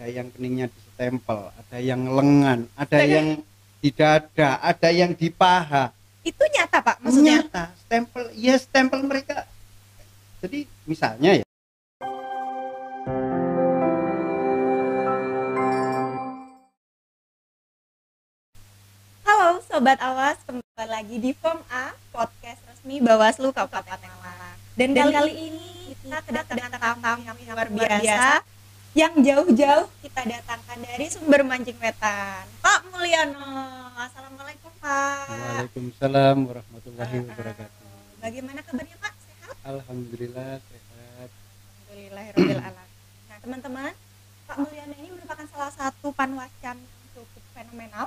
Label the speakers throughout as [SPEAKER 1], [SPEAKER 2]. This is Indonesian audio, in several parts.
[SPEAKER 1] ada yang keningnya ditempel ada yang lengan ada
[SPEAKER 2] Tapi-
[SPEAKER 1] yang di dada ada yang di paha
[SPEAKER 2] Itu nyata Pak maksudnya?
[SPEAKER 1] nyata stempel ya stempel mereka jadi misalnya ya
[SPEAKER 2] Halo Sobat Awas, kembali lagi di Form A, podcast resmi Bawaslu Kabupaten Malang. Dan, kali, ini kita kedatangan tamu yang luar biasa yang jauh-jauh kita datangkan dari sumber mancing wetan. Pak Mulyono, Assalamualaikum Pak.
[SPEAKER 1] Waalaikumsalam warahmatullahi wabarakatuh
[SPEAKER 2] Bagaimana kabarnya Pak? Sehat?
[SPEAKER 1] Alhamdulillah sehat
[SPEAKER 2] Alhamdulillahirrahmanirrahim. Nah teman-teman, Pak Mulyono ini merupakan salah satu panwascam yang cukup fenomenal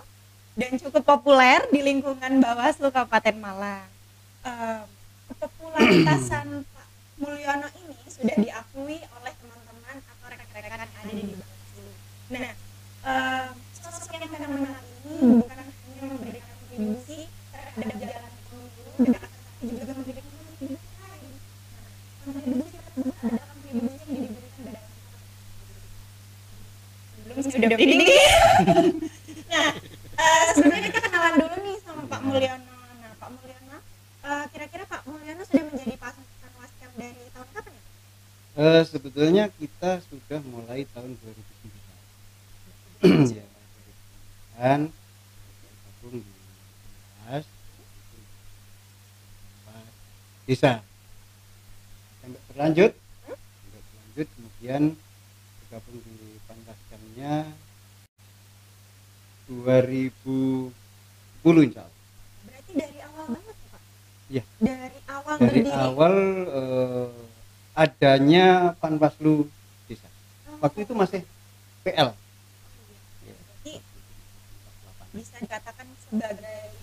[SPEAKER 2] dan cukup populer di lingkungan Bawaslu Kabupaten Malang. Em, kepopularitasan Pak Mulyono ini sudah diakui oleh teman-teman atau rekan-rekan yang ada di Bawaslu. Nah, em, sosok yang fenomenal ini bukan hanya memberikan kontribusi terhadap jalan pemilu, dan tapi juga memberikan kontribusi lain. Nah, kontribusi tersebut adalah kontribusi yang diberikan dalam belum sudah ini nah eh, sebenarnya kita kenalan dulu nih sama Pak Mulyono nah Pak Mulyono eh, kira-kira Pak Mulyono sudah menjadi pasukan wascam dari tahun kapan ya
[SPEAKER 1] Eh, sebetulnya kita sudah mulai tahun 2009 ya dan gabung di Dinas, Pak desa sampai berlanjut sampai berlanjut kemudian bergabung di Pankaskamnya 2010 insya Allah
[SPEAKER 2] berarti dari awal banget ya Pak
[SPEAKER 1] Iya.
[SPEAKER 2] dari awal
[SPEAKER 1] dari
[SPEAKER 2] berdiri
[SPEAKER 1] awal eh, adanya Panwaslu desa waktu itu masih PL
[SPEAKER 2] bisa dikatakan sebagai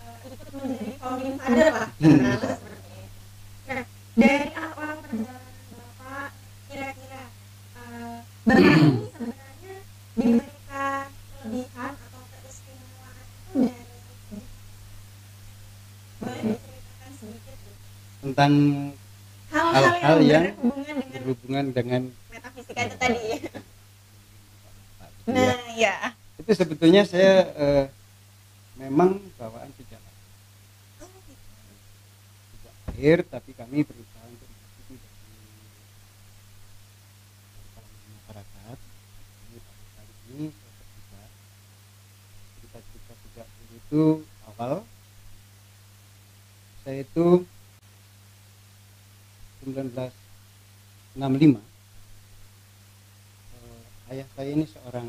[SPEAKER 2] eh, ikut menjadi founding father lah. Nah, seperti itu. nah dari awal perjalanan bapak kira-kira bapak ini sebenarnya diberikan kelebihan atau keistimewaan itu dari boleh diceritakan sedikit Bu?
[SPEAKER 1] tentang
[SPEAKER 2] hal-hal yang,
[SPEAKER 1] yang
[SPEAKER 2] berhubungan dengan
[SPEAKER 1] berhubungan dengan
[SPEAKER 2] metafisika itu tadi.
[SPEAKER 1] Ya,
[SPEAKER 2] nah ya
[SPEAKER 1] itu sebetulnya saya eh, memang bawaan sejak lahir.
[SPEAKER 2] oh, gitu.
[SPEAKER 1] sejak lahir tapi kami berusaha untuk mengikuti dari masyarakat. Ini pada kali ini saya terbuka cerita-cerita sejak dulu itu awal. Saya itu 1965 eh, ayah saya ini seorang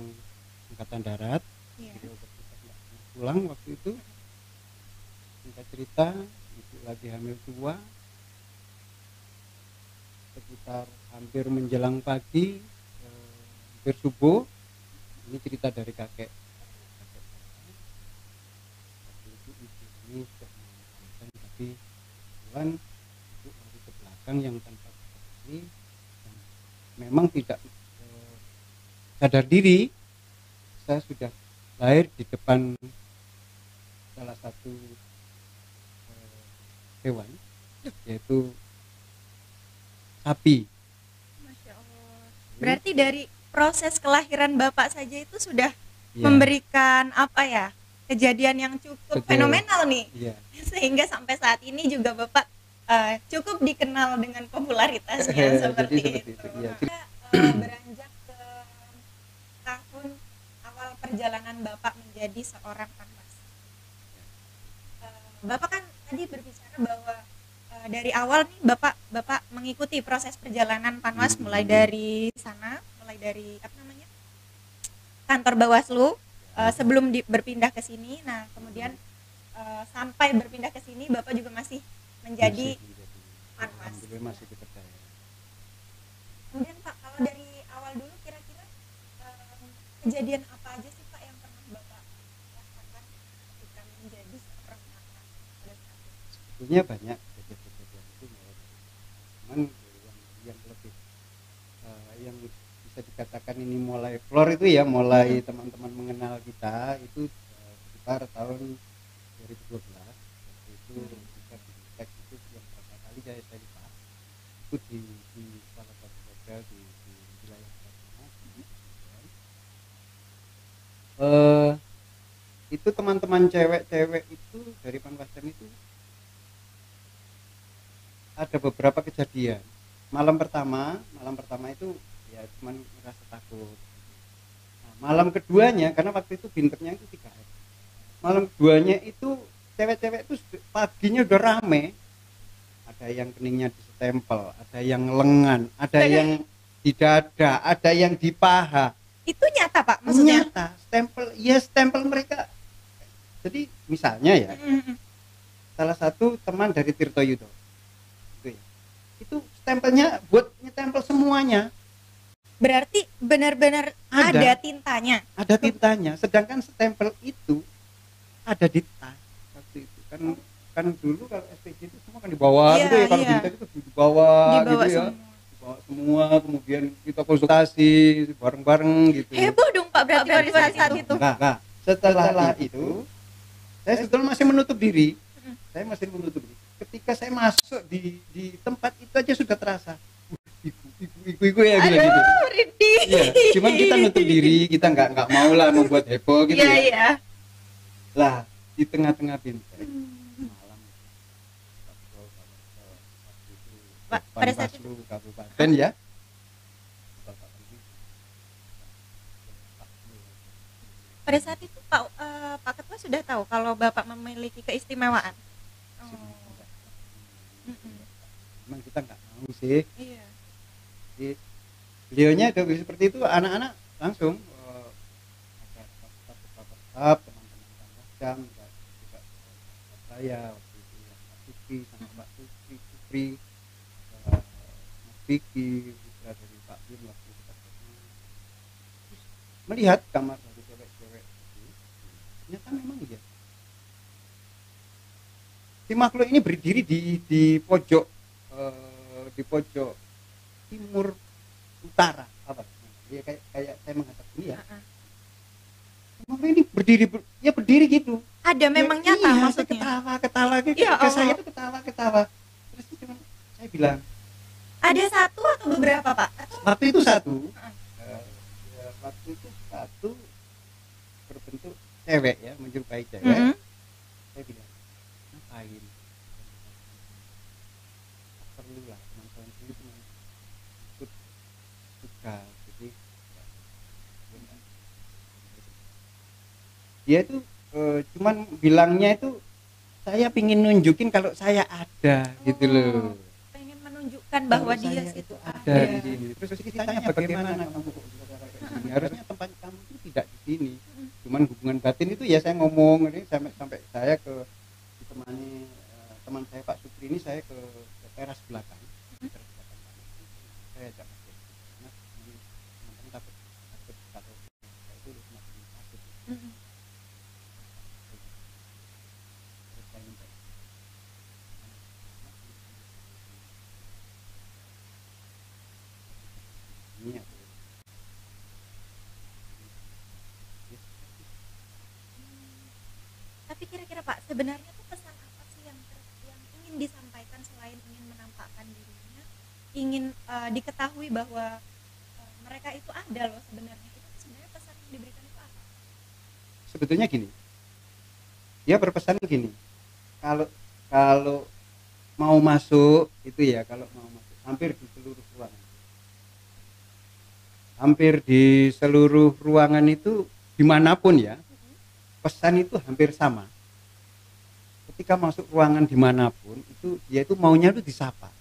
[SPEAKER 1] angkatan darat.
[SPEAKER 2] Iya.
[SPEAKER 1] beliau nggak pernah pulang waktu itu. Singkat cerita ibu lagi hamil tua. Sekitar hampir menjelang pagi eh, hampir subuh. Ini cerita dari kakek. Kakek itu ibu ini sudah tapi Tuhan belakang yang tanpa dan memang tidak eh, sadar diri saya sudah lahir di depan salah satu eh, hewan yaitu sapi
[SPEAKER 2] Masya Allah. Berarti dari proses kelahiran Bapak saja itu sudah
[SPEAKER 1] Ya,
[SPEAKER 2] memberikan apa ya kejadian yang cukup
[SPEAKER 1] Betul.
[SPEAKER 2] fenomenal nih
[SPEAKER 1] iya.
[SPEAKER 2] sehingga sampai saat ini juga Bapak eh, cukup dikenal dengan popularitasnya
[SPEAKER 1] Jadi
[SPEAKER 2] seperti,
[SPEAKER 1] seperti
[SPEAKER 2] itu.
[SPEAKER 1] itu.
[SPEAKER 2] Kita, eh, beranjak ke tahun awal perjalanan Bapak menjadi seorang panwas. Eh, Bapak kan tadi berbicara bahwa eh, dari awal nih Bapak Bapak mengikuti proses perjalanan panwas
[SPEAKER 1] Hmm.
[SPEAKER 2] mulai dari sana, mulai dari apa namanya? kantor Bawaslu eh, sebelum di- berpindah ke sini. Nah, kemudian eh, sampai berpindah ke sini Bapak juga masih menjadi panwas.
[SPEAKER 1] alhamdulillah masih dipercaya
[SPEAKER 2] Kemudian Pak, kalau dari awal dulu kira-kira em, kejadian apa aja sih Pak yang pernah Bapak rasakan ketika menjadi seorang itu?
[SPEAKER 1] sebetulnya banyak kejadian-kejadian itu cuman yang yang lebih eh, yang bisa dikatakan ini mulai floor itu ya mulai teman-teman mengenal kita itu eh, sekitar tahun 2012 waktu itu kita saya tadi Pak. Itu di, di salah satu hotel di, di wilayah Natuna eh itu teman-teman cewek-cewek itu dari Panwascam itu ada beberapa kejadian. Malam pertama malam pertama itu ya cuman merasa takut. Nah, malam keduanya karena waktu itu bintangnya itu tiga hari malam keduanya itu cewek-cewek itu paginya udah rame ada yang keningnya ditempel ada yang lengan ada yang di dada ada yang di paha
[SPEAKER 2] Itu nyata Pak maksudnya?
[SPEAKER 1] nyata stempel ya stempel mereka jadi misalnya ya
[SPEAKER 2] Mm-mm.
[SPEAKER 1] salah satu teman dari Tirto Yudo itu ya itu stempelnya buat nyetempel semuanya
[SPEAKER 2] Berarti benar-benar
[SPEAKER 1] Ada.
[SPEAKER 2] ada. tintanya.
[SPEAKER 1] ada tintanya sedangkan stempel itu ada di tas waktu itu kan kan dulu kalau SPG itu semua kan di bawah
[SPEAKER 2] Iya,
[SPEAKER 1] gitu ya kalau
[SPEAKER 2] iya.
[SPEAKER 1] bintek itu di bawah,
[SPEAKER 2] Dibawa
[SPEAKER 1] gitu ya
[SPEAKER 2] semua.
[SPEAKER 1] dibawa semua kemudian kita konsultasi bareng-bareng gitu
[SPEAKER 2] Heboh dong Pak berarti pada saat, saat itu.
[SPEAKER 1] Nah, nah, setelah itu saya sebetulnya masih menutup diri.
[SPEAKER 2] Mm.
[SPEAKER 1] Saya masih menutup diri. Ketika saya masuk di di tempat itu aja sudah terasa. "Wih, Ibu, ibu, ibu, ibu ya bilang gitu. Iya, cuman kita nutup diri, kita nggak nggak mau lah membuat heboh gitu
[SPEAKER 2] Iya,
[SPEAKER 1] ya.
[SPEAKER 2] iya.
[SPEAKER 1] Lah, di tengah-tengah bintek
[SPEAKER 2] Hmm.
[SPEAKER 1] malam waktu itu
[SPEAKER 2] Pak, pada saat
[SPEAKER 1] Baslu kabupaten ya.
[SPEAKER 2] Pada saat itu Pak eh, Pak Ketua sudah tahu kalau Bapak memiliki keistimewaan. Oh.
[SPEAKER 1] Memang kita nggak mau sih.
[SPEAKER 2] Iya.
[SPEAKER 1] Jadi beliaunya ada seperti itu anak-anak langsung eh, ada tetap teman-teman Panwascam juga juga saya waktu itu Pak Supri sama Pak Supri Supri Vicky putra dari Pak Bin waktu itu Supri. Terus melihat kamar dari cewek-cewek itu ternyata memang iya. Si makhluk ini berdiri di di pojok eh, di pojok timur utara apa? Ya kayak kayak saya menghadap ini ya makhluk ini berdiri ber- ya berdiri gitu.
[SPEAKER 2] Ada memang
[SPEAKER 1] Ya,
[SPEAKER 2] nyata
[SPEAKER 1] iya,
[SPEAKER 2] maksudnya.
[SPEAKER 1] ketawa ketawa gitu.
[SPEAKER 2] Ya
[SPEAKER 1] ke saya tuh ketawa ketawa terus itu cuman saya bilang
[SPEAKER 2] Ada satu atau beberapa Pak? Atau
[SPEAKER 1] waktu itu satu eh, ya, waktu itu satu berbentuk cewek ya menyerupai cewek
[SPEAKER 2] Mm-mm.
[SPEAKER 1] saya bilang ngapain perlu lah teman-teman cuma ikut suka jadi ya, enggak. dia itu eh, cuman bilangnya itu saya pingin nunjukin kalau saya ada gitu loh
[SPEAKER 2] pengen menunjukkan bahwa
[SPEAKER 1] Kalau
[SPEAKER 2] dia situ
[SPEAKER 1] ada di sini. Terus kita tanya bagaimana kamu kok bisa harusnya tempat kamu itu tidak di sini. Cuman hubungan batin itu ya saya ngomong ini sampai sampai saya ke ditemani eh, teman saya Pak Supri ini saya ke, ke teras belakang Di teras belakang sana. saya ajak Mas Devi. Mas, ini teman-teman takut takut kalau saya itu semakin takut
[SPEAKER 2] Mm-mm.
[SPEAKER 1] terus saya minta ini aku
[SPEAKER 2] Tapi kira-kira Pak, sebenarnya tuh pesan apa sih yang yang ingin disampaikan selain ingin menampakkan dirinya, ingin eh, diketahui bahwa eh, mereka itu ada loh sebenarnya. Itu sebenarnya pesan yang diberikan itu apa?
[SPEAKER 1] sebetulnya gini dia berpesan gini kalau kalau mau masuk itu ya kalau mau masuk hampir di seluruh ruangan hampir di seluruh ruangan itu di mana pun ya pesan itu hampir sama ketika masuk ruangan di mana pun itu dia itu maunya itu disapa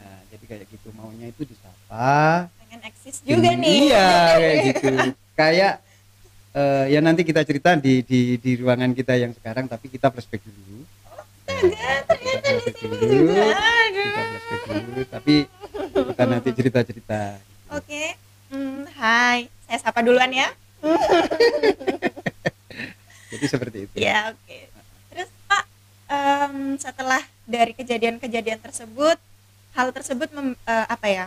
[SPEAKER 1] nah jadi kayak gitu maunya itu disapa
[SPEAKER 2] Pengen eksis juga
[SPEAKER 1] Gini,
[SPEAKER 2] nih.
[SPEAKER 1] Iya kayak gitu. Kayak eh, ya nanti kita cerita di, di di ruangan kita yang sekarang tapi kita flashback dulu.
[SPEAKER 2] Astaga, ternyata di sini
[SPEAKER 1] dulu.
[SPEAKER 2] juga.
[SPEAKER 1] Kita
[SPEAKER 2] Aduh.
[SPEAKER 1] flashback dulu tapi kita nanti cerita-cerita.
[SPEAKER 2] Oke. Hmm, hai, saya sapa duluan ya.
[SPEAKER 1] Jadi seperti itu.
[SPEAKER 2] Ya, oke. Terus Pak, em, setelah dari kejadian-kejadian tersebut, hal tersebut mem- eh, apa ya?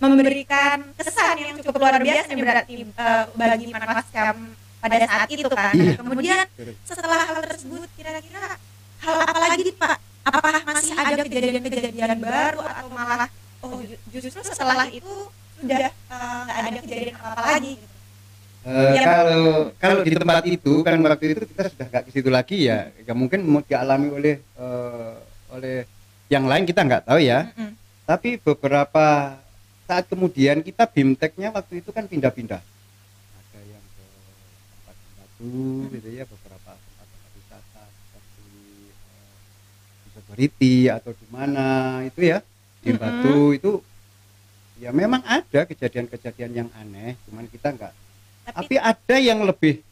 [SPEAKER 2] memberikan kesan yang cukup luar biasa nih berarti eh, bagi Panwascam pada saat itu kan.
[SPEAKER 1] Iya.
[SPEAKER 2] Kemudian setelah hal tersebut kira-kira hal apa lagi nih Pak? Apakah masih ada kejadian-kejadian baru atau malah oh ju- justru setelah itu sudah eh, nggak ada kejadian apa-apa lagi
[SPEAKER 1] Eh,
[SPEAKER 2] Yang-
[SPEAKER 1] kalau kalau di tempat itu kan waktu itu kita sudah nggak ke situ lagi ya, nggak mungkin mau dialami oleh eh, oleh yang lain kita nggak tahu ya.
[SPEAKER 2] Mm-mm.
[SPEAKER 1] Tapi beberapa saat kemudian kita bimteknya waktu itu kan pindah-pindah. Ada yang ke tempat batu gitu ya, beberapa tempat-tempat wisata seperti eh, di atau di mana itu ya di. Batu itu ya memang ada kejadian-kejadian yang aneh, cuman kita nggak
[SPEAKER 2] Tapi,
[SPEAKER 1] tapi ada yang lebih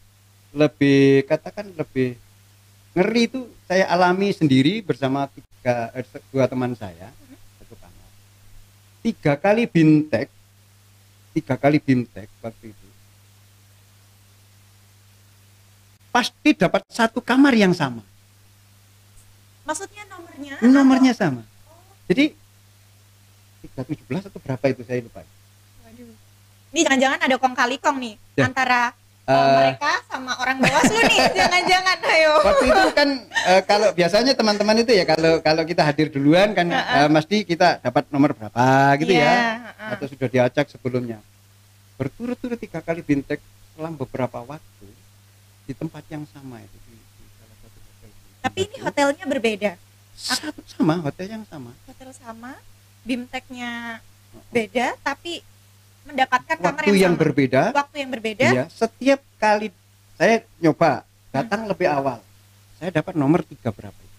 [SPEAKER 1] lebih katakan lebih ngeri itu saya alami sendiri bersama tiga eh, dua teman saya satu kamar. Tiga kali bintek tiga kali bintek waktu itu. Pasti dapat satu kamar yang sama.
[SPEAKER 2] Maksudnya nomornya
[SPEAKER 1] nomornya sama. Jadi 317 atau berapa itu saya lupa.
[SPEAKER 2] Ini jangan-jangan ada kong kali kong nih
[SPEAKER 1] Ya.
[SPEAKER 2] antara uh, mereka sama orang Bawaslu nih. Jangan-jangan ayo.
[SPEAKER 1] waktu itu kan eh, kalau biasanya teman-teman itu ya kalau kalau kita hadir duluan kan
[SPEAKER 2] Heeh.
[SPEAKER 1] eh, mesti kita dapat nomor berapa gitu
[SPEAKER 2] Iya,
[SPEAKER 1] ya
[SPEAKER 2] heeh.
[SPEAKER 1] atau sudah diacak sebelumnya berturut-turut tiga kali bintek selang beberapa waktu di tempat yang sama itu di, di salah satu hotel
[SPEAKER 2] Tapi ini hotelnya berbeda.
[SPEAKER 1] satu sama hotel yang sama
[SPEAKER 2] Hotel sama, bimteknya beda tapi mendapatkan kamar
[SPEAKER 1] waktu yang
[SPEAKER 2] sama.
[SPEAKER 1] berbeda.
[SPEAKER 2] Waktu yang berbeda.
[SPEAKER 1] iya setiap kali saya nyoba datang lebih awal. Saya dapat nomor tiga berapa itu.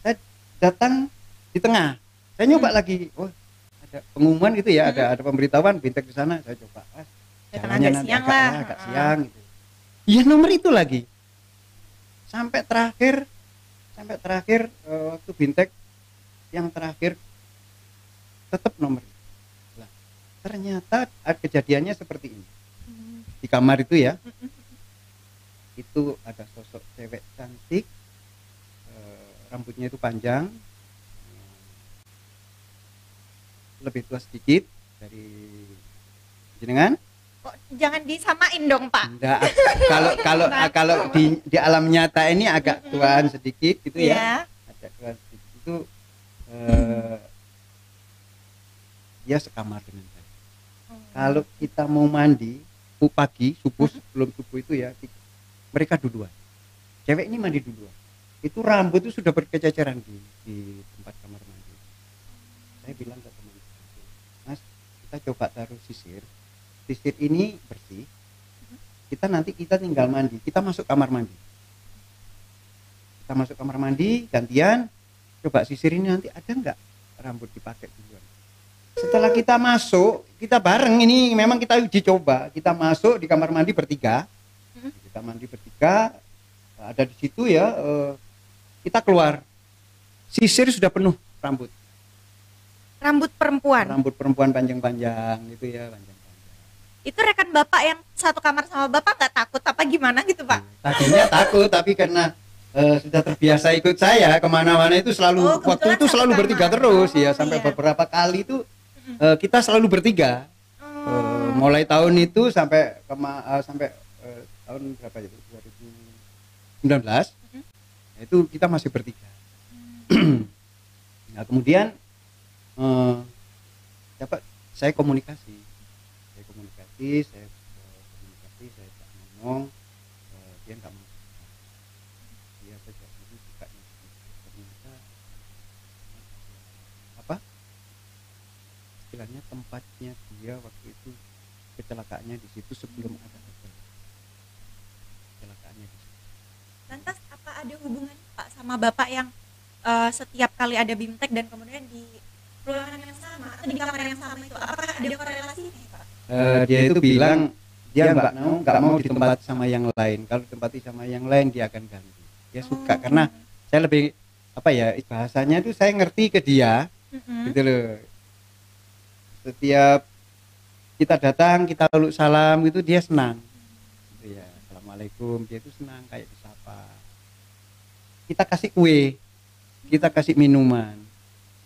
[SPEAKER 1] saya datang di tengah. Saya nyoba
[SPEAKER 2] Hmm.
[SPEAKER 1] lagi. Oh ada pengumuman gitu ya ada ada pemberitahuan bintek di sana saya coba. Ah, jalannya
[SPEAKER 2] agak
[SPEAKER 1] nanti
[SPEAKER 2] siang
[SPEAKER 1] agak,
[SPEAKER 2] lah.
[SPEAKER 1] ya, agak siang gitu. Iya nomor itu lagi. Sampai terakhir sampai terakhir eh, waktu bintek yang terakhir tetap nomor ternyata ah, kejadiannya seperti ini
[SPEAKER 2] Hmm.
[SPEAKER 1] di kamar itu ya itu ada sosok cewek cantik eh, rambutnya itu panjang eh, lebih tua sedikit dari jenengan
[SPEAKER 2] Kok jangan disamain dong, Pak.
[SPEAKER 1] Enggak, kalau kalau kalau di di alam nyata ini agak tuaan sedikit gitu ya.
[SPEAKER 2] Iya.
[SPEAKER 1] Agak tuaan sedikit itu eh, dia sekamar dengan. Kalau kita mau mandi pagi subuh sebelum subuh itu ya mereka duluan. Cewek ini mandi duluan. Itu rambut itu sudah berkececeran di di tempat kamar mandi. Saya bilang ke teman saya, Mas, kita coba taruh sisir. Sisir ini bersih. Kita nanti kita tinggal mandi. Kita masuk kamar mandi. Kita masuk kamar mandi gantian. Coba sisir ini nanti ada nggak rambut dipakai duluan. Setelah kita masuk, kita bareng ini memang kita uji coba. Kita masuk di kamar mandi bertiga.
[SPEAKER 2] Mhm.
[SPEAKER 1] Kita mandi bertiga. Ada di situ ya. eh, kita keluar. Sisir sudah penuh rambut.
[SPEAKER 2] Rambut perempuan.
[SPEAKER 1] Rambut perempuan panjang-panjang gitu ya, panjang-panjang.
[SPEAKER 2] Itu rekan Bapak yang satu kamar sama Bapak nggak takut apa gimana gitu, Pak?
[SPEAKER 1] Tadinya takut tapi karena eh, sudah terbiasa ikut saya ke mana-mana itu selalu
[SPEAKER 2] Oh,
[SPEAKER 1] waktu itu selalu
[SPEAKER 2] kamar.
[SPEAKER 1] bertiga terus
[SPEAKER 2] Oh,
[SPEAKER 1] ya sampai
[SPEAKER 2] iya.
[SPEAKER 1] beberapa kali itu eh, kita selalu bertiga.
[SPEAKER 2] Oh.
[SPEAKER 1] mulai tahun itu sampai kema eh, sampai eh, tahun berapa itu? 2019
[SPEAKER 2] Mhm.
[SPEAKER 1] itu kita masih bertiga.
[SPEAKER 2] Hmm.
[SPEAKER 1] nah kemudian eh, dapat saya komunikasi. Saya komunikasi saya komunikasi saya tak ngomong eh, dia nggak mau. Dia sejak dulu suka yang begitu. ternyata apa istilahnya tempatnya dia waktu itu kecelakaannya di situ sebelum ada hotel kecelakaannya di situ
[SPEAKER 2] Lantas apa ada hubungan Pak sama Bapak yang eh, setiap kali ada bimtek dan kemudian di ruangan yang sama atau di kamar yang sama itu apakah ada korelasinya Pak?
[SPEAKER 1] Eh, dia itu bilang dia nggak mau nggak mau ditempati sama yang lain kalau ditempati sama yang lain dia akan ganti dia suka
[SPEAKER 2] Oh.
[SPEAKER 1] karena saya lebih apa ya bahasanya itu saya ngerti ke dia
[SPEAKER 2] Mm-mm.
[SPEAKER 1] gitu loh setiap kita datang kita lalu salam itu dia senang. Gitu ya assalamualaikum. Dia itu senang kayak disapa. Kita kasih kue kita kasih minuman.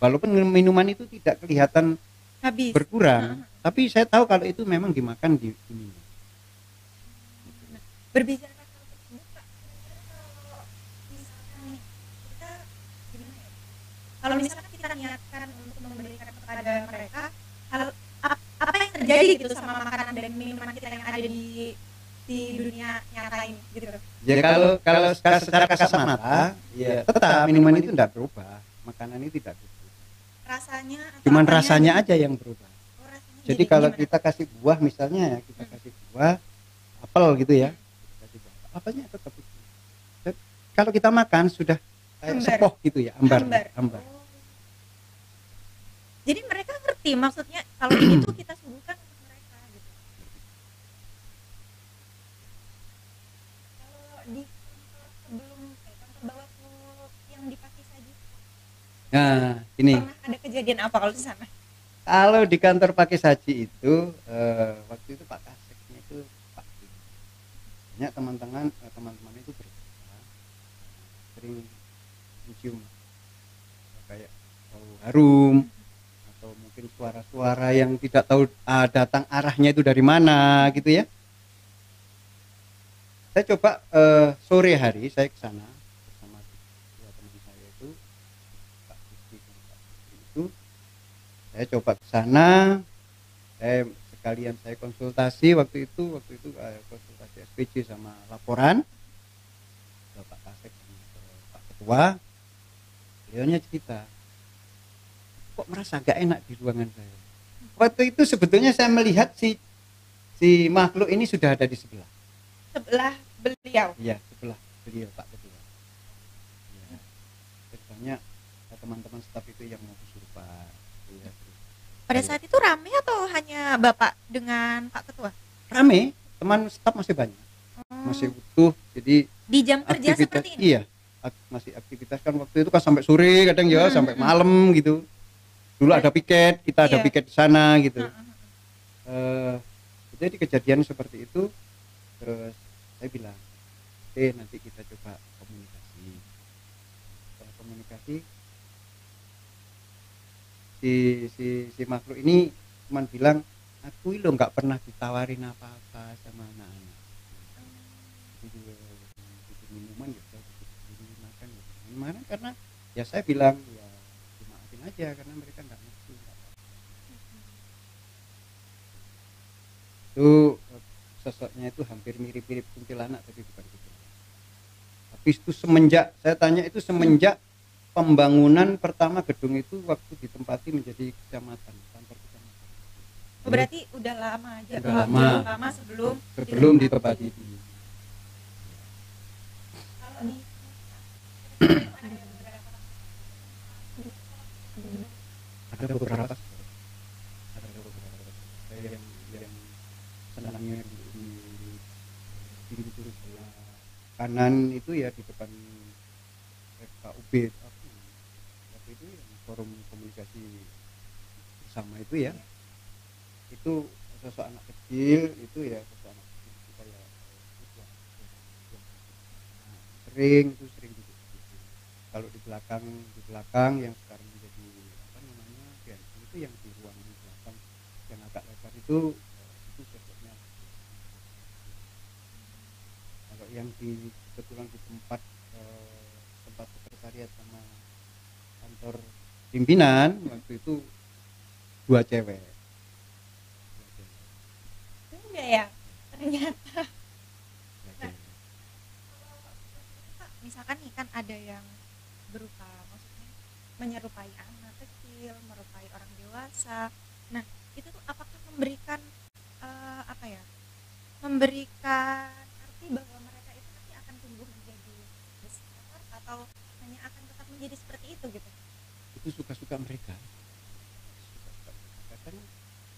[SPEAKER 1] Walaupun minuman itu tidak kelihatan
[SPEAKER 2] Habis.
[SPEAKER 1] berkurang tapi saya tahu kalau itu memang dimakan di
[SPEAKER 2] Berbicara kita gimana ya? Kalau misalkan kita niatkan untuk memberikan kepada mereka terjadi gitu sama makanan dan minuman kita yang ada di di dunia nyata ini gitu.
[SPEAKER 1] Ya kalau kalau secara, secara kasat mata ya tetap minuman itu tidak berubah. Makanan ini tidak berubah.
[SPEAKER 2] Rasanya
[SPEAKER 1] cuman
[SPEAKER 2] apanya
[SPEAKER 1] rasanya aja yang berubah.
[SPEAKER 2] Oh, rasanya
[SPEAKER 1] jadi kalau
[SPEAKER 2] gimana?
[SPEAKER 1] kita kasih buah misalnya ya kita kasih buah apel gitu ya. Kasih buah. Apelnya tetap itu. Dan kalau kita makan sudah kayak
[SPEAKER 2] Ambar.
[SPEAKER 1] sepoh gitu ya ambar
[SPEAKER 2] Hambar.
[SPEAKER 1] ambar.
[SPEAKER 2] Oh. jadi mereka ngerti maksudnya kalau ini tuh kita suguhkan untuk mereka gitu kalau di kantor sebelum eh, kantor bawaslu yang di Pati Saji
[SPEAKER 1] nah ini.
[SPEAKER 2] Pernah ada kejadian apa kalau di sana?
[SPEAKER 1] Kalau di kantor pakai saji itu eh, waktu itu Pak Kaseknya itu Pak banyak teman-teman eh, teman-teman itu bercerita sering mencium. Kayak bau harum atau mungkin suara-suara yang tidak tahu ah, datang arahnya itu dari mana gitu ya. Saya coba eh, sore hari saya ke sana bersama dua teman saya itu Pak Rizky dan Pak Putri itu saya coba ke sana saya sekalian saya konsultasi waktu itu waktu itu eh, konsultasi SPC sama laporan ke Pak Kasek ke Pak Ketua beliaunya cerita kok merasa gak enak di ruangan saya waktu itu sebetulnya saya melihat si si makhluk ini sudah ada di sebelah
[SPEAKER 2] sebelah beliau
[SPEAKER 1] Iya, sebelah beliau Pak Ketua. Ya. Banyak teman-teman staf itu yang mau kesurupan.
[SPEAKER 2] Pada saat itu rame atau hanya bapak dengan Pak Ketua
[SPEAKER 1] rame, teman staf masih banyak,
[SPEAKER 2] Oh,
[SPEAKER 1] masih utuh. Jadi
[SPEAKER 2] di jam kerja
[SPEAKER 1] aktivitas
[SPEAKER 2] seperti ini
[SPEAKER 1] iya, ak- masih aktivitas kan waktu itu kan sampai sore kadang ya,
[SPEAKER 2] Hmm,
[SPEAKER 1] sampai
[SPEAKER 2] hmm.
[SPEAKER 1] malam gitu. Dulu ada piket, kita ada
[SPEAKER 2] Iya.
[SPEAKER 1] piket di sana gitu.
[SPEAKER 2] Heeh.
[SPEAKER 1] eh jadi kejadian seperti itu terus saya bilang oke nanti kita coba komunikasi setelah komunikasi si si si makhluk ini cuman bilang aku lo nggak pernah ditawarin apa-apa sama anak-anak. Bikin minuman ya saya bikin makan ya. Bikin minuman karena ya saya bilang ya dimaafin aja karena mereka nggak ngerti itu sosoknya itu hampir mirip-mirip kuntilanak tapi bukan kuntilanak. Tapi itu semenjak saya tanya itu semenjak pembangunan pertama gedung itu waktu ditempati menjadi kecamatan kantor kecamatan.
[SPEAKER 2] Oh, berarti udah lama aja
[SPEAKER 1] Udah lama.
[SPEAKER 2] lama sebelum
[SPEAKER 1] sebelum ditempati. di ada beberapa. Ada beberapa. Yang yang senangnya di, di pintu sebelah kanan itu ya di depan FKUB apa ya, waktu itu yang forum komunikasi bersama itu ya itu sosok anak kecil itu ya sosok anak kecil kayak eh, ya, sering itu sering situ. kalau di belakang di belakang yang sekarang menjadi apa namanya itu yang di ruang di belakang yang agak lebar itu eh, itu sosoknya kalau yang di kebetulan di tempat eh, tempat sekretariat sama kantor pimpinan waktu itu dua cewek
[SPEAKER 2] enggak ya ternyata. Pak, misalkan nih kan ada yang berupa maksudnya menyerupai anak kecil, merupai orang dewasa. Nah, itu tuh apakah memberikan eh, apa ya? Memberikan arti bahwa mereka itu nanti akan tumbuh menjadi besar atau hanya akan tetap menjadi seperti itu gitu.
[SPEAKER 1] Itu suka-suka mereka suka-suka mereka kadang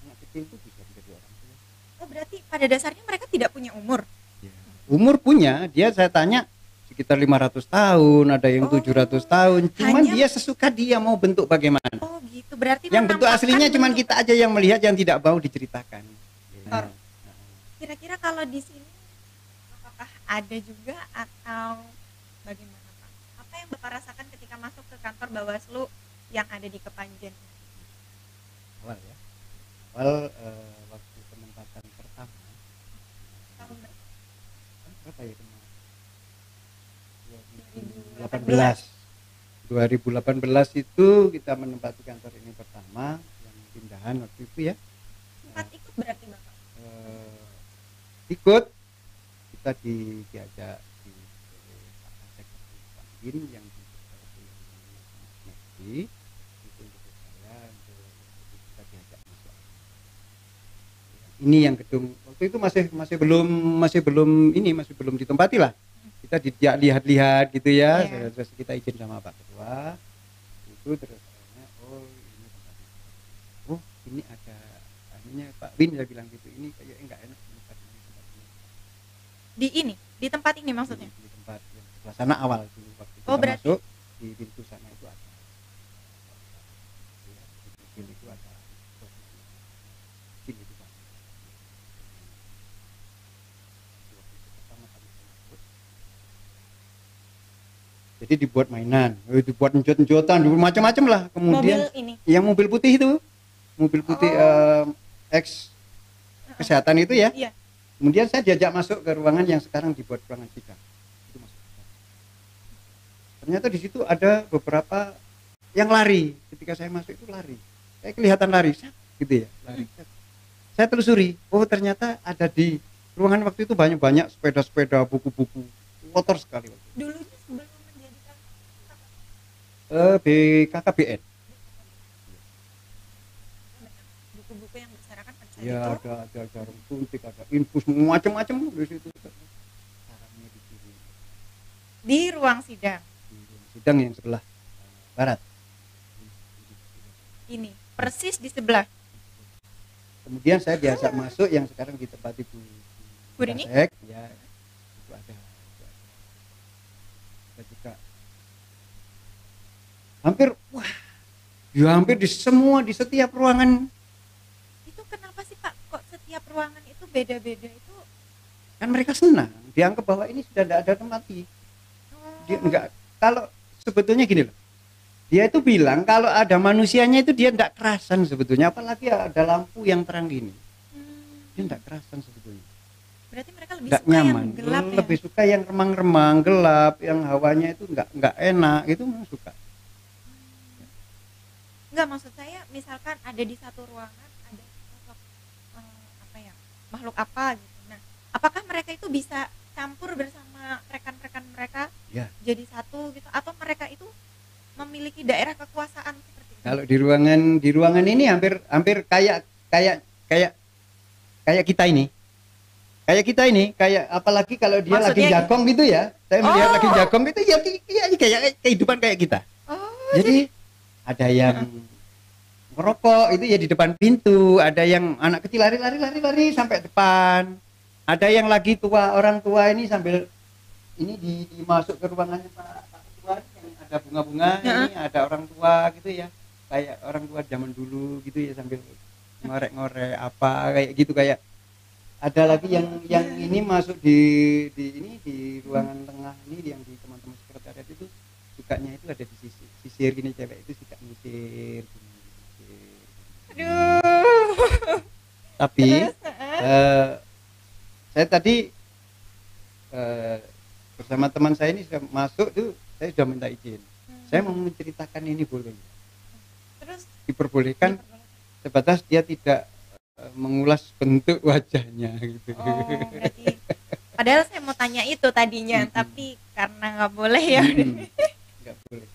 [SPEAKER 1] anak kecil itu bisa menjadi orang tua
[SPEAKER 2] Oh, berarti pada dasarnya mereka tidak punya umur.
[SPEAKER 1] Ya. umur punya dia saya tanya sekitar 500 tahun ada yang
[SPEAKER 2] Oh,
[SPEAKER 1] 700 tahun cuman
[SPEAKER 2] hanya-
[SPEAKER 1] dia sesuka dia mau bentuk bagaimana
[SPEAKER 2] Oh, gitu. Berarti
[SPEAKER 1] yang bentuk aslinya cuman
[SPEAKER 2] bentuk-
[SPEAKER 1] kita aja yang melihat yang tidak mau diceritakan
[SPEAKER 2] Or.
[SPEAKER 1] Nah,
[SPEAKER 2] Kira-kira kalau di sini apakah ada juga atau bagaimana Pak? Apa yang Bapak rasakan ketika masuk ke kantor Bawaslu yang ada di Kepanjen?
[SPEAKER 1] awal ya awal eh, waktu penempatan pertama
[SPEAKER 2] Tahun berapa?
[SPEAKER 1] kan ya kemarin
[SPEAKER 2] 2018.
[SPEAKER 1] 2018 2018 itu kita menempati kantor ini pertama yang pindahan waktu itu ya
[SPEAKER 2] sempat ikut berarti bapak
[SPEAKER 1] eh, ikut kita di diajak di Pak Kasek Bin yang di Messi itu untuk saya untuk kita diajak masuk ini yang gedung. Waktu itu masih masih belum masih belum ini masih belum ditempati lah. Kita dijak lihat-lihat gitu ya.
[SPEAKER 2] Iya.
[SPEAKER 1] terus kita izin sama Pak Ketua. Itu terus oh ini oh ini ada akhirnya Pak Win saya bilang gitu ini kayak enggak enak tempat ini tempat ini.
[SPEAKER 2] Di ini? Di tempat ini maksudnya?
[SPEAKER 1] Di, di tempat yang sebelah sana awal dulu waktu
[SPEAKER 2] Oh,
[SPEAKER 1] kita
[SPEAKER 2] berarti-
[SPEAKER 1] masuk di pintu sana itu ada ya, di mobil itu ada posisi sini itu Pak. Itu waktu itu pertama kali saya masuk. Jadi dibuat mainan eh, dibuat njot-njotan dulu macam-macam lah. Kemudian
[SPEAKER 2] mobil ini?
[SPEAKER 1] yang mobil putih itu. Mobil putih
[SPEAKER 2] Oh.
[SPEAKER 1] em, ex kesehatan itu ya.
[SPEAKER 2] Iya.
[SPEAKER 1] kemudian saya diajak masuk ke ruangan yang sekarang dibuat ruangan sidang itu masuk ternyata di situ ada beberapa yang lari. Ketika saya masuk itu lari. Saya kelihatan lari. Gitu ya lari. Sat. saya telusuri oh ternyata ada di ruangan waktu itu banyak banyak sepeda-sepeda buku-buku. Kotor sekali waktu itu. Eh BKKBN
[SPEAKER 2] buku-buku yang pada saat
[SPEAKER 1] ya
[SPEAKER 2] itu?
[SPEAKER 1] ada ada jarum suntik ada infus macam-macam di situ. Caranya di sini
[SPEAKER 2] di ruang sidang?
[SPEAKER 1] Di ruang sidang yang sebelah barat.
[SPEAKER 2] Ini persis di sebelah.
[SPEAKER 1] Kemudian saya diajak masuk yang sekarang ditempati Bu
[SPEAKER 2] Bu Rini?
[SPEAKER 1] Ya itu ada itu ada. Ada juga hampir wah ya hampir di semua di setiap ruangan.
[SPEAKER 2] Itu kenapa sih pak kok setiap ruangan itu beda-beda itu?
[SPEAKER 1] Kan mereka senang dianggap bahwa ini sudah tidak ada tempat di dia
[SPEAKER 2] oh,
[SPEAKER 1] enggak kalau sebetulnya gini loh. Dia itu bilang kalau ada manusianya itu dia tidak kerasan sebetulnya apalagi ada lampu yang terang gini
[SPEAKER 2] hmm,
[SPEAKER 1] dia tidak kerasan sebetulnya.
[SPEAKER 2] Berarti mereka lebih
[SPEAKER 1] tidak
[SPEAKER 2] suka yang
[SPEAKER 1] nyaman.
[SPEAKER 2] gelap ya?
[SPEAKER 1] Lebih suka yang remang-remang gelap yang hawanya itu nggak nggak enak itu suka
[SPEAKER 2] Enggak maksud saya misalkan ada di satu ruangan ada sosok eh, apa ya makhluk apa gitu. Nah, apakah mereka itu bisa campur bersama rekan-rekan mereka
[SPEAKER 1] Ya.
[SPEAKER 2] jadi satu gitu atau mereka itu memiliki daerah kekuasaan seperti itu?
[SPEAKER 1] kalau di ruangan di ruangan ini hampir hampir kayak kayak kayak kayak kita ini kayak kita ini kayak apalagi kalau dia lagi
[SPEAKER 2] Maksudnya-
[SPEAKER 1] jagong gitu ya saya melihat
[SPEAKER 2] Oh.
[SPEAKER 1] lagi jagong itu ya, ya, ya kayak kehidupan kayak kita
[SPEAKER 2] Oh,
[SPEAKER 1] jadi ada yang merokok itu ya di depan pintu. Ada yang anak kecil lari lari lari lari sampai depan. Ada yang lagi tua orang tua ini sambil ini di, dimasuk ke ruangannya pak. Pak Ketua yang ada bunga-bunga
[SPEAKER 2] Heeh.
[SPEAKER 1] ini ada orang tua gitu ya. Kayak orang tua zaman dulu gitu ya sambil ngorek-ngorek apa kayak gitu kayak ada lagi yang yang ini masuk di di ini di ruangan tengah ini yang di teman-teman sekretariat itu sukanya itu ada di sisi sisir gini cewek itu suka nyisir gini, nyisir.
[SPEAKER 2] aduh.
[SPEAKER 1] tapi
[SPEAKER 2] Terus, heeh.
[SPEAKER 1] eh, saya tadi eh, bersama teman saya ini sudah masuk tuh saya sudah minta izin
[SPEAKER 2] Hmm.
[SPEAKER 1] saya mau menceritakan ini boleh
[SPEAKER 2] terus
[SPEAKER 1] diperbolehkan
[SPEAKER 2] diperbolehkan.
[SPEAKER 1] sebatas dia tidak eh, mengulas bentuk wajahnya gitu
[SPEAKER 2] Oh, berarti padahal saya mau tanya itu tadinya,
[SPEAKER 1] Mm-mm.
[SPEAKER 2] tapi karena nggak boleh ya.
[SPEAKER 1] Nggak boleh
[SPEAKER 2] nggak boleh.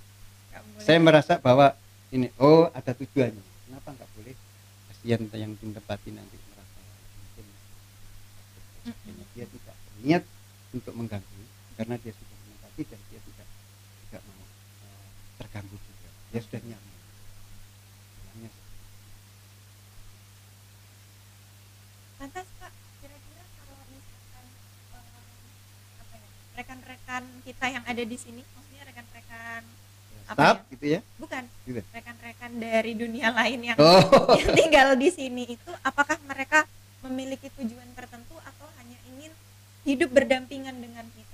[SPEAKER 1] Saya merasa bahwa ini oh ada tujuannya. Kenapa nggak boleh kasihan yang ditempati nanti merasa mungkin
[SPEAKER 2] Mm-mm.
[SPEAKER 1] dia tidak niat untuk mengganggu karena dia sudah menempati dan dia tidak tidak mau eh, terganggu juga. Dia sudah nyaman. Bilangnya
[SPEAKER 2] Lantas Pak, kira-kira kalau misalkan eh, apa ya, rekan-rekan kita yang ada di sini, maksudnya rekan-rekan Apa
[SPEAKER 1] stop
[SPEAKER 2] ya?
[SPEAKER 1] gitu ya?
[SPEAKER 2] Bukan.
[SPEAKER 1] Gitu.
[SPEAKER 2] rekan-rekan dari dunia lain yang,
[SPEAKER 1] oh.
[SPEAKER 2] yang tinggal di sini itu, apakah mereka memiliki tujuan tertentu atau hanya ingin hidup berdampingan dengan kita?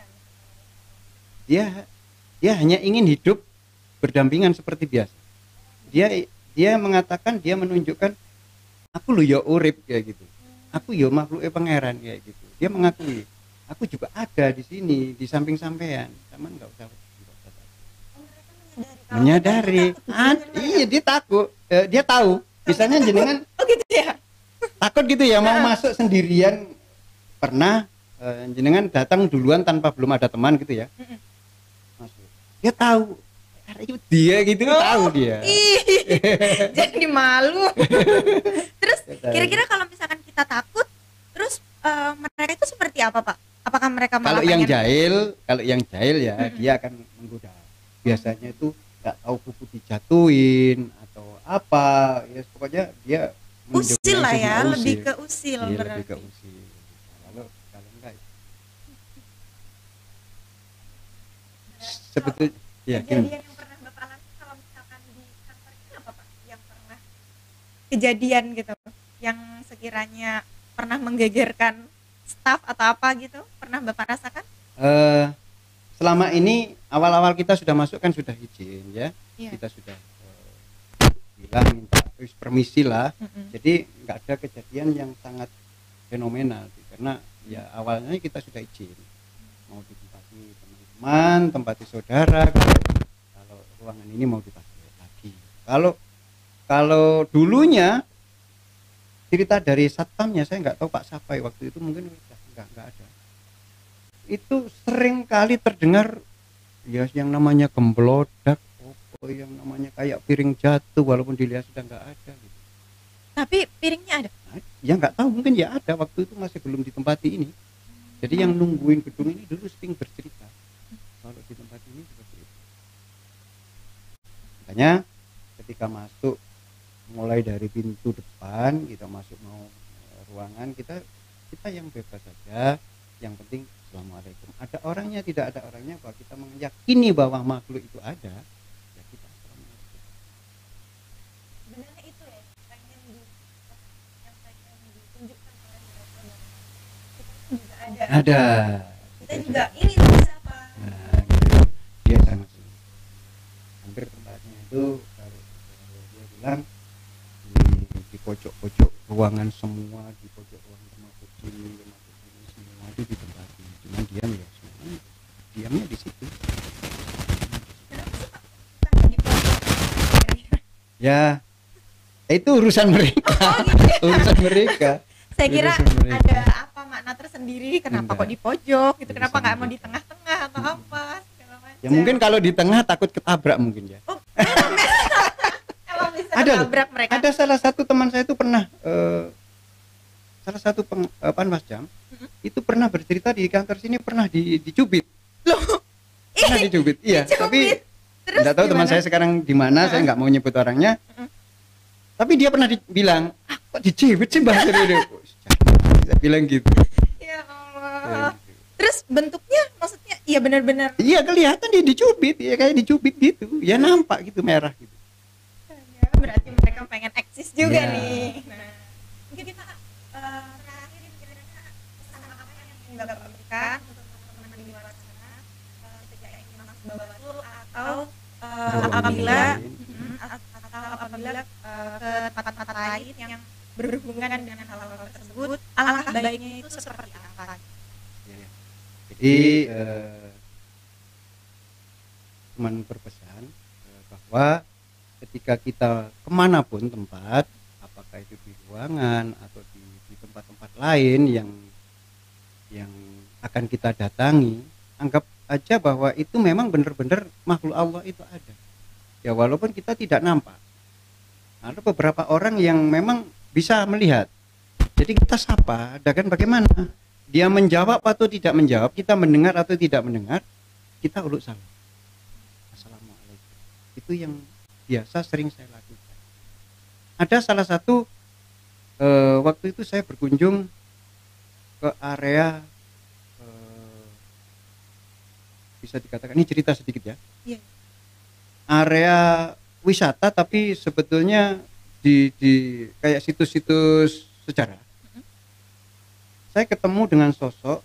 [SPEAKER 1] dia dia hanya ingin hidup berdampingan seperti biasa. Dia dia mengatakan dia menunjukkan aku lo ya urip kayak gitu. Aku yo makhluk pangeran kayak gitu. Dia mengakui aku juga ada di sini di samping sampean. Cuman nggak usah nggak usah takut.
[SPEAKER 2] Oh, mereka menyadari.
[SPEAKER 1] Ah, iya dia takut Eh, dia tahu. Misalnya jenengan
[SPEAKER 2] Oh gitu ya?
[SPEAKER 1] takut gitu ya mau masuk sendirian. Pernah eh, jenengan datang duluan tanpa belum ada teman gitu ya. Masuk. Dia tahu. "Arek itu dia gitu.
[SPEAKER 2] Oh,
[SPEAKER 1] tahu dia.
[SPEAKER 2] Ih, jadi malu. terus kira-kira kalau misalkan kita takut, terus eh, mereka itu seperti apa pak? Apakah mereka malah
[SPEAKER 1] kalau yang jahil kalau yang jahil ya
[SPEAKER 2] Mm-mm.
[SPEAKER 1] dia akan menggoda biasanya itu nggak tahu kuku dijatuhin atau apa ya pokoknya dia
[SPEAKER 2] usil lah ya,
[SPEAKER 1] mendominasi
[SPEAKER 2] lebih
[SPEAKER 1] usil.
[SPEAKER 2] ke usil
[SPEAKER 1] Iya,
[SPEAKER 2] berarti.
[SPEAKER 1] lebih ke usil kalau kalau enggak sebetulnya ya
[SPEAKER 2] kejadian
[SPEAKER 1] gini.
[SPEAKER 2] yang pernah bapak alami kalau misalkan di kantor ini apa pak? Yang pernah kejadian gitu, yang sekiranya pernah menggegerkan staff atau apa gitu, pernah bapak rasakan?
[SPEAKER 1] Eh, selama ini awal-awal kita sudah masuk kan sudah izin ya.
[SPEAKER 2] Iya.
[SPEAKER 1] kita sudah eh, bilang minta terus permisi lah.
[SPEAKER 2] Mm-mm.
[SPEAKER 1] jadi nggak ada kejadian yang sangat fenomenal karena ya awalnya kita sudah izin. Mau ditempati teman-teman tempati saudara kalau, kalau ruangan ini mau dipakai lagi. Kalau kalau dulunya cerita dari satpamnya saya nggak tahu Pak Sapai waktu itu mungkin nggak nggak ada itu sering kali terdengar ya yang namanya gemblodak apa yang namanya kayak piring jatuh walaupun dilihat sudah nggak ada gitu.
[SPEAKER 2] Tapi piringnya ada.
[SPEAKER 1] ya nggak tahu mungkin ya ada waktu itu masih belum ditempati ini. Jadi yang nungguin gedung ini dulu sering bercerita. Kalau di tempat ini seperti itu makanya ketika masuk mulai dari pintu depan kita masuk mau eh, ruangan kita kita yang bebas saja. Yang penting assalamualaikum ada orangnya tidak ada orangnya bahwa kita meyakini bahwa makhluk itu ada ya kita assalamualaikum
[SPEAKER 2] Sebenarnya itu ya, pengen di yang pengen ditunjukkan oleh bahwa kita juga ada.
[SPEAKER 1] ada
[SPEAKER 2] Kita juga ini siapa?
[SPEAKER 1] Nah, gitu. dia hampir tempatnya itu kalau, kalau dia bilang di, di pojok-pojok ruangan semua di pojok ruangan termasuk sini termasuk sini semua itu ditempati cuman diam ya semua diamnya di situ ya itu urusan mereka
[SPEAKER 2] Oh gitu ya.
[SPEAKER 1] urusan mereka
[SPEAKER 2] Saya kira
[SPEAKER 1] Urusan mereka.
[SPEAKER 2] ada apa makna tersendiri kenapa
[SPEAKER 1] Enggak.
[SPEAKER 2] kok di pojok gitu kenapa nggak mau di tengah-tengah atau
[SPEAKER 1] Mm-mm.
[SPEAKER 2] apa
[SPEAKER 1] ya mungkin kalau di tengah takut ketabrak mungkin ya
[SPEAKER 2] oh, emang bisa
[SPEAKER 1] Ada
[SPEAKER 2] ketabrak mereka
[SPEAKER 1] ada salah satu teman saya itu pernah eh, salah satu peng, eh, panwasjam
[SPEAKER 2] Mhm.
[SPEAKER 1] Itu pernah bercerita di kantor sini pernah di, dicubit.
[SPEAKER 2] Loh
[SPEAKER 1] pernah dicubit iya.
[SPEAKER 2] dicubit.
[SPEAKER 1] tapi
[SPEAKER 2] terus
[SPEAKER 1] tidak tahu teman saya sekarang di mana saya nggak mau nyebut orangnya. Tapi dia pernah dibilang ah, kok dicubit sih mbak? Serius?" saya bilang gitu.
[SPEAKER 2] Ya
[SPEAKER 1] Ya,
[SPEAKER 2] Allah.
[SPEAKER 1] gitu.
[SPEAKER 2] terus bentuknya maksudnya iya benar-benar.
[SPEAKER 1] Iya kelihatan dia dicubit ya kayak dicubit gitu. Ya nampak gitu merah gitu.
[SPEAKER 2] Ya, berarti mereka pengen eksis juga
[SPEAKER 1] Iya.
[SPEAKER 2] nih. Nah mungkin kita eh, terakhir kira-kira pesan apa yang ingin bapak berikan untuk teman-teman di luar sana eh, ketika ingin masuk Bawaslu atau eh,
[SPEAKER 1] Ruangan
[SPEAKER 2] apabila
[SPEAKER 1] lain.
[SPEAKER 2] Mm, atau apabila eh, ke tempat-tempat lain yang berhubungan dengan hal-hal tersebut alangkah baiknya itu seperti apa
[SPEAKER 1] Ya. Jadi eh, cuman berpesan bahwa ketika kita ke mana pun tempat, apakah itu di ruangan atau di di tempat-tempat lain yang yang akan kita datangi, anggap aja bahwa itu memang benar-benar makhluk Allah itu ada. Ya walaupun kita tidak nampak. Ada beberapa orang yang memang bisa melihat. Jadi kita sapa, dan bagaimana? dia menjawab atau tidak menjawab, kita mendengar atau tidak mendengar, kita uluk salam. Assalamualaikum. Itu yang biasa sering saya lakukan. Ada salah satu eh, waktu itu saya berkunjung ke area bisa dikatakan. Ini cerita sedikit ya.
[SPEAKER 2] Iya.
[SPEAKER 1] Area wisata tapi sebetulnya di di kayak situs-situs sejarah. Saya ketemu dengan sosok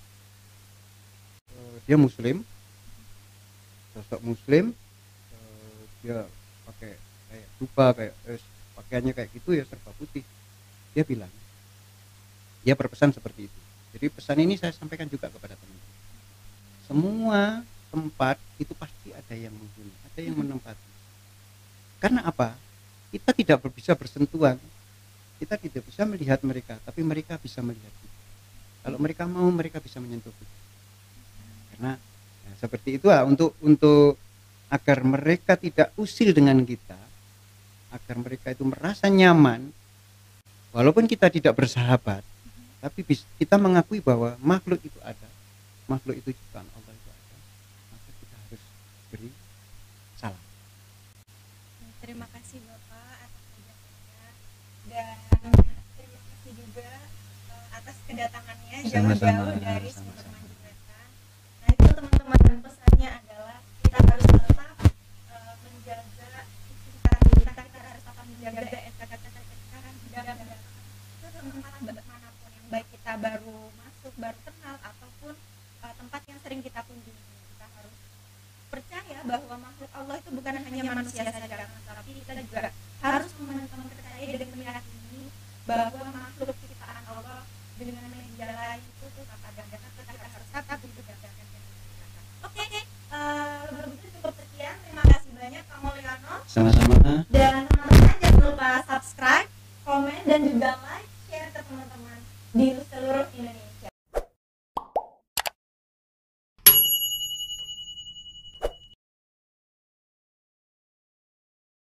[SPEAKER 1] eh, dia muslim. Sosok muslim eh, dia pakai kayak dupa kayak eh, pakaiannya kayak gitu ya serba putih. Dia bilang dia berpesan seperti itu. Jadi pesan ini saya sampaikan juga kepada teman-teman. Semua tempat itu pasti ada yang menghuni ada yang menempati. Karena apa? Kita tidak bisa bersentuhan.
[SPEAKER 2] Kita tidak bisa melihat mereka tapi mereka bisa melihat kita. Kalau mereka mau mereka bisa menyentuh kita. Karena ya, seperti itu lah untuk untuk agar mereka tidak usil dengan kita agar mereka itu merasa nyaman walaupun kita tidak bersahabat tapi kita mengakui bahwa makhluk itu ada makhluk itu ciptaan Allah itu ada maka kita harus beri salam
[SPEAKER 1] Terima kasih Bapak atas penjelasannya dan terima kasih juga eh, atas kedatangannya jauh-jauh dari
[SPEAKER 2] sama-sama.